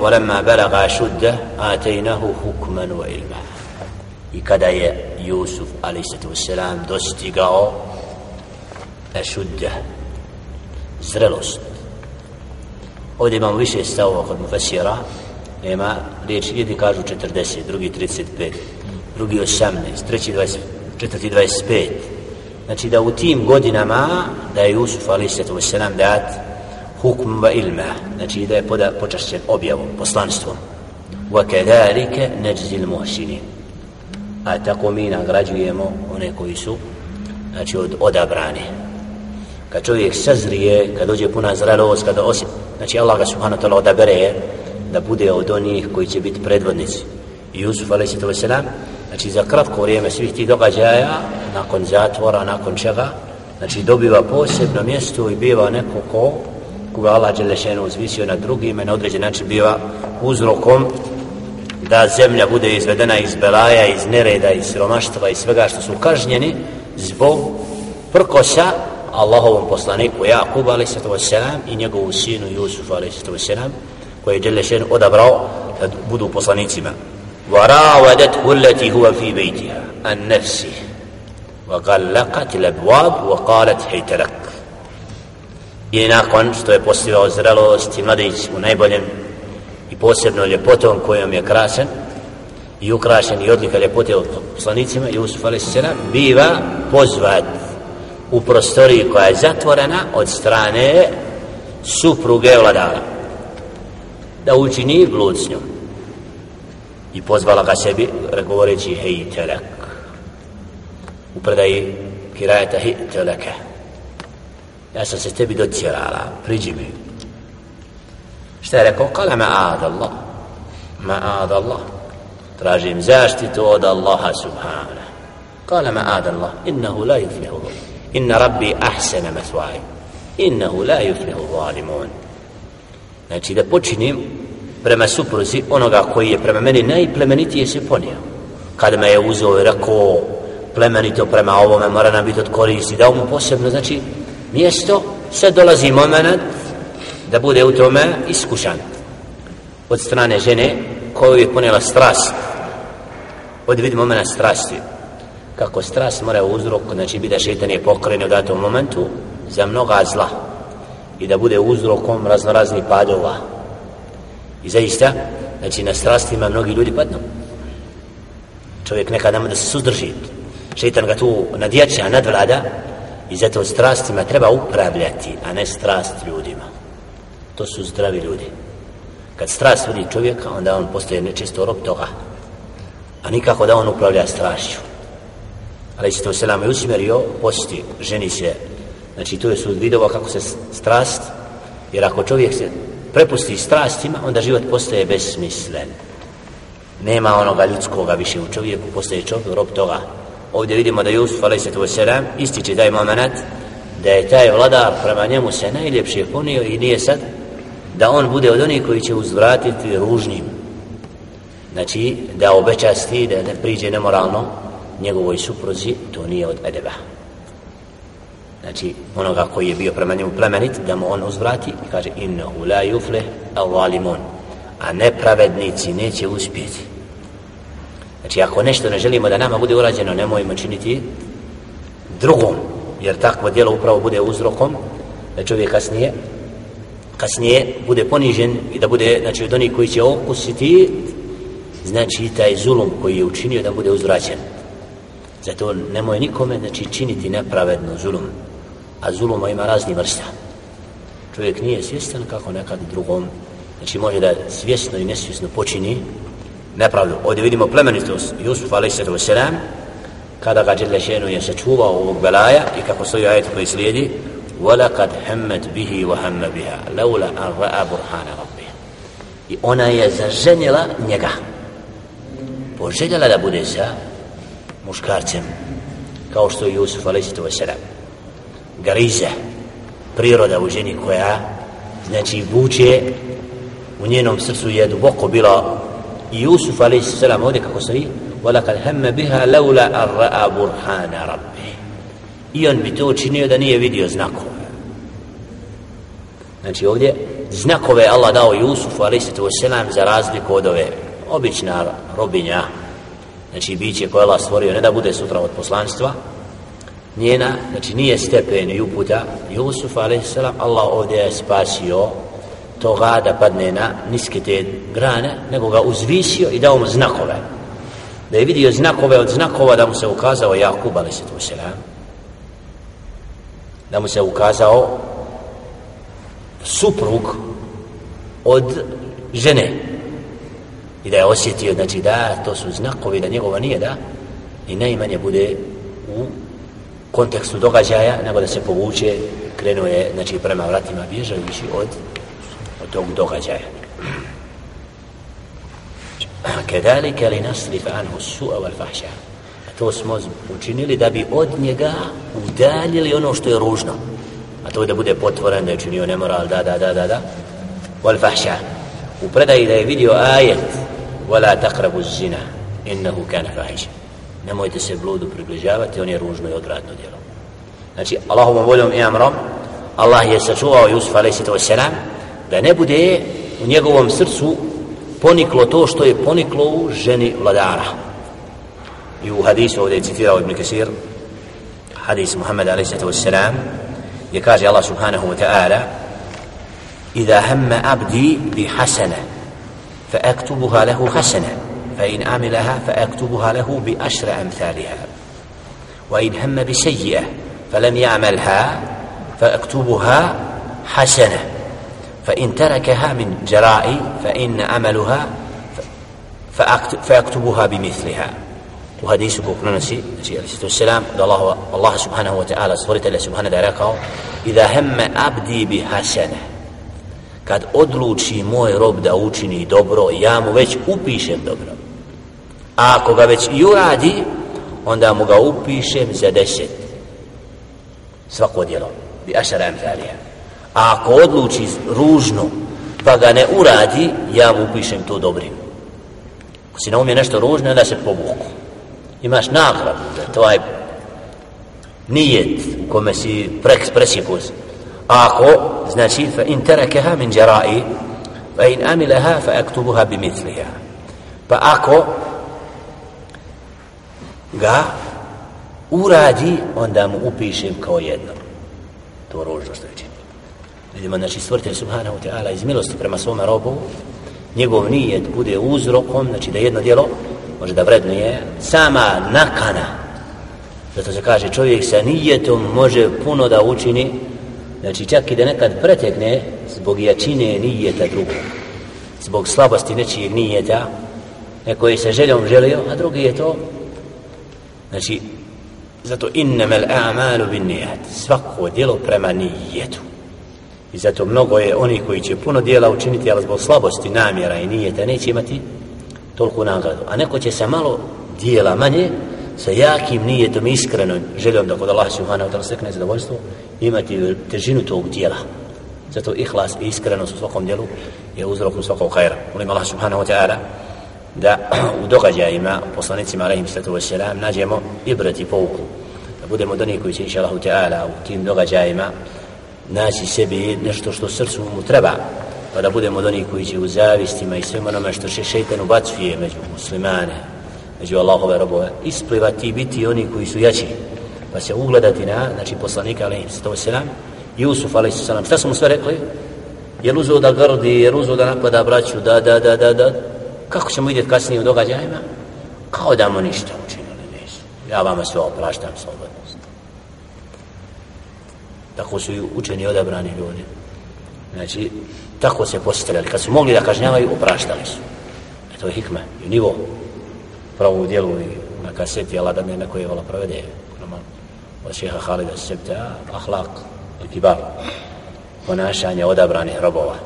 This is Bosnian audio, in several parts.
ولما بلغ شده آتيناه حكما وعلما i kada je Jusuf a.s. dostigao ešudde zrelost ovdje imamo više stavova kod mufasira nema riječi jedni kažu 40 drugi 35 drugi 18 treći 20, četvrti 25 znači da u tim godinama da je Jusuf a.s. dat hukm va ilma. Znači da je poda, počašćen objavom poslanstvom. Wa kadhalika najzi al-muhsinin a tako mi nagrađujemo one koji su znači od odabrani kad čovjek sazrije kad dođe puna zralost kada osim znači Allah ga subhanahu ta'ala odabere da bude od onih koji će biti predvodnici. Jusuf a.s. znači za kratko vrijeme svih tih događaja nakon zatvora, nakon čega znači dobiva posebno mjesto i biva neko ko koga Allah Đelešenu uzvisio na drugim i na određen način biva uzrokom da zemlja bude izvedena iz belaja, iz nereda, iz siromaštva i svega što su kažnjeni zbog prkosa Allahovom poslaniku Jakub a.s. i njegovu sinu Jusuf a.s. koji je Đelešen odabrao da budu poslanicima وراودته التي هو في بيتها عن نفسه وغلقت الابواب وقالت حيت لك i nakon što je postigao zrelost i mladić u najboljem i posebno ljepotom kojom je krasen i ukrašen i odlika ljepote od poslanicima Jusuf a.s. biva pozvat u prostoriji koja je zatvorena od strane supruge vladara da učini blud s njom i pozvala ga sebi govoreći hej telek u predaji kirajeta hej teleke ja sam se tebi docirala priđi mi. Šta je rekao? Kala ma'ad Allah. Ma'ad Allah. Tražim zaštitu od Allaha subhana kala ma'ad Allah. Innahu la yuflihu inna rabbi ahsana mathwai innahu la yuflihu zalimun. Znači da počinim prema supruzi onoga koji je prema meni najplemenitije se ponio. Kada me je uzeo i rekao plemenito prema ovome mora nam biti od koristi da mu posebno znači mjesto sad dolazi moment da bude u tome iskušan od strane žene koju je ponela strast ovdje vidimo momena strasti. Kako strast mora uzrok znači bi da šetan je pokrenio u datom momentu za mnoga zla i da bude uzrokom raznoraznih padova. I zaista znači na strastima mnogi ljudi padnu. Čovjek nekada da se suzdrži. Šetan ga tu nadjača nadvlada i zato strastima treba upravljati a ne strast ljudima. To su zdravi ljudi. Kad strast vodi čovjeka onda on postaje nečisto rob toga. A nikako da on upravlja strašću. Ali se to selam je usmjerio posti ženi se znači to je sud vidova kako se strast jer ako čovjek se prepusti strastima onda život postaje besmislen. Nema onoga ljudskoga više u čovjeku postaje čovjek rob toga ovdje vidimo da Jusuf a.s. ističe taj moment da je taj vladar prema njemu se najljepše ponio i nije sad da on bude od onih koji će uzvratiti ružnim. Znači da obečasti, da ne priđe nemoralno njegovoj supruzi to nije od edeba. Znači onoga koji je bio prema njemu plemenit da mu on uzvrati i kaže innahu la yufleh al-zalimun. A nepravednici neće uspjeti znači ako nešto ne želimo da nama bude urađeno nemojmo činiti drugom jer takvo djelo upravo bude uzrokom da čovjek kasnije kasnije bude ponižen i da bude znači od onih koji će okusiti znači taj zulum koji je učinio da bude uzvraćen. Zato nemoj nikome znači činiti nepravedno zulum a zuluma ima razni vrsta. Čovjek nije svjestan kako nekad drugom znači može da svjesno i nesvjesno počini nepravdu ovdje vidimo plemenitost Jusuf a.s. kada ga Đelešenu je sačuvao ovog belaja i kako stoji ajet koji slijedi وَلَقَدْ هَمَّتْ بِهِ وَهَمَّ بِهَا لَوْلَا أَنْ رَأَ بُرْحَانَ رَبِّهِ i ona je zaženjela njega poželjela da bude sa muškarcem kao što je Jusuf a.s. Garize priroda u ženi koja znači vuče u njenom srcu je duboko bila i Jusuf a.s. ovdje kako stoji وَلَقَدْ هَمَّ بِهَا لَوْلَا أَنْ رَأَ بُرْحَانَ رَبِّهِ i on bi to učinio da nije vidio znakove Znači ovdje znakove Allah dao Jusufu a.s. za razliku od ove obična robinja znači biće koje Allah stvorio ne da bude sutra od poslanstva njena, znači nije stepen i uputa Jusuf a.s. Allah ovdje je spasio toga da padne na niske te grane nego ga uzvisio i dao mu znakove da je vidio znakove od znakova da mu se ukazao Jakub a.s. da mu se ukazao suprug od žene i da je osjetio znači da to su znakovi da njegova nije da i najmanje bude u kontekstu događaja nego da se povuče krenuo je znači prema vratima bježajući od tog događaja. Kedalike li nasrif anhu su'a wal fahša a to smo učinili da bi od njega udaljili ono što je ružno. A to je da bude potvoren da je činio nemoral da da da da da. Wal fahša u predaji da je vidio ajet wala taqrabu zina innahu kana fahisha. Nemojte se bludu približavati on je ružno i odvratno djelo. Znači Allahovom voljom i amrom Allah je sačuvao Jusuf a.s. da ne bude u njegovom srcu poniklo to što je poniklo u ženi vladara i u hadisu ovdje je citirao Ibn Kasir hadis Muhammed a.s. je kaže Allah subhanahu wa ta'ala إذا هم عبدي بحسنة فأكتبها له حسنة فإن عملها فأكتبها له بأشر أمثالها وإن هم بسيئة فلم يعملها فأكتبها حسنة فإن تركها من جرائي فإن عملها فأكتبها بمثلها وحديث بوكنانسي عليه الصلاة والسلام الله الله سبحانه وتعالى صورة الله سبحانه وتعالى إذا هم عبدي بحسنة kad odluči moj rob da učini dobro, ja mu već upišem dobro. A ako ga već i uradi, onda mu ga upišem za deset. Svako djelo. Bi ašara emthalija. A ako odluči ružno, pa ga ne uradi, ja mu upišem to dobrim. Ako si naumije nešto ružno, onda se povuku. Imaš nagradu za tvoj nijet u kome si presjekuz. Ako, znači, fa in terakeha min džarai, fa in amileha, fa aktubuha bi mitliha. Pa ako ga uradi, onda mu upišem kao jedno. To ružno što je. Vidimo, znači, stvrtelj Subhanahu Teala iz milosti prema svome robu, njegov nijet bude uzrokom, znači da jedno djelo može da vrednuje, sama nakana, zato se kaže čovjek sa nijetom može puno da učini, znači čak i da nekad pretekne zbog jačine nijeta drugog, zbog slabosti nečijeg nijeta, neko je sa željom želio, a drugi je to Znači, zato innamel a'malu bin nijat. Svako djelo prema nijetu. I zato mnogo je oni koji će puno dijela učiniti, ali zbog slabosti namjera i nijeta neće imati toliko nagradu. A neko će sa malo dijela manje, sa jakim nijetom iskrenom željom da kod Allah subhanahu wa ta'ala stekne zadovoljstvo, imati težinu tog dijela. Zato ihlas i iskrenost u svakom dijelu je uzrok u svakog hajra. Molim Allah subhanahu wa ta'ala da u događajima poslanicima alaihim sallatu wassalam nađemo ibrat i pouku da budemo doni koji će inša Allahu ta'ala u tim događajima naći sebi nešto što srcu mu treba pa da budemo doni koji će u zavistima i svema onome što će šeitan ubacuje među muslimane među Allahove robove isplivati i biti oni koji su jači pa se ugledati na znači poslanika alaihim sallatu wassalam Jusuf alaihim sallatu šta su mu sve rekli? Je uzo da grdi, je uzo da napada braću, da, da, da, da, da, kako ćemo vidjeti kasnije u događajima? Kao da mu ništa učinili nisu. Ja vama sve opraštam slobodnost tako su i učeni odabrani ljudi. Znači tako se postavljali. Kad su mogli da kažnjavaju opraštali su. E to je hikme i nivo. Pravo u dijelu i na kaseti Allah da ne neko je vala provede. Od šeha Halida Sebta ahlak kibar ponašanje odabranih robova.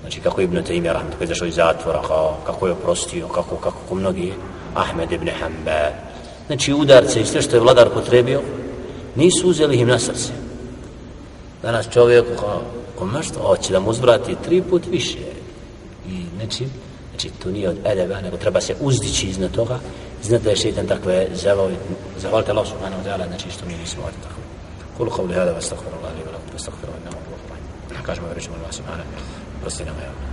Znači kako Ibn Taymi rahmet kako je zašao iz zatvora kao, kako je oprostio kako, kako kako mnogi Ahmed ibn Hanbal. Znači udarce i sve što je vladar potrebio nisu uzeli im na srce danas čovjek kao ko mršto hoće da mu uzvrati tri put više. I znači znači to nije od edeba nego treba se uzdići iznad toga. Iznad da je šeitan takve zavao zahvalite Allah subhanahu wa ta'ala znači što mi nismo od tako. Kulu qavli hada wa Allah li velakum, lakum astaghfiru innahu huwa rahim kažemo reći Allah subhanahu prosti nama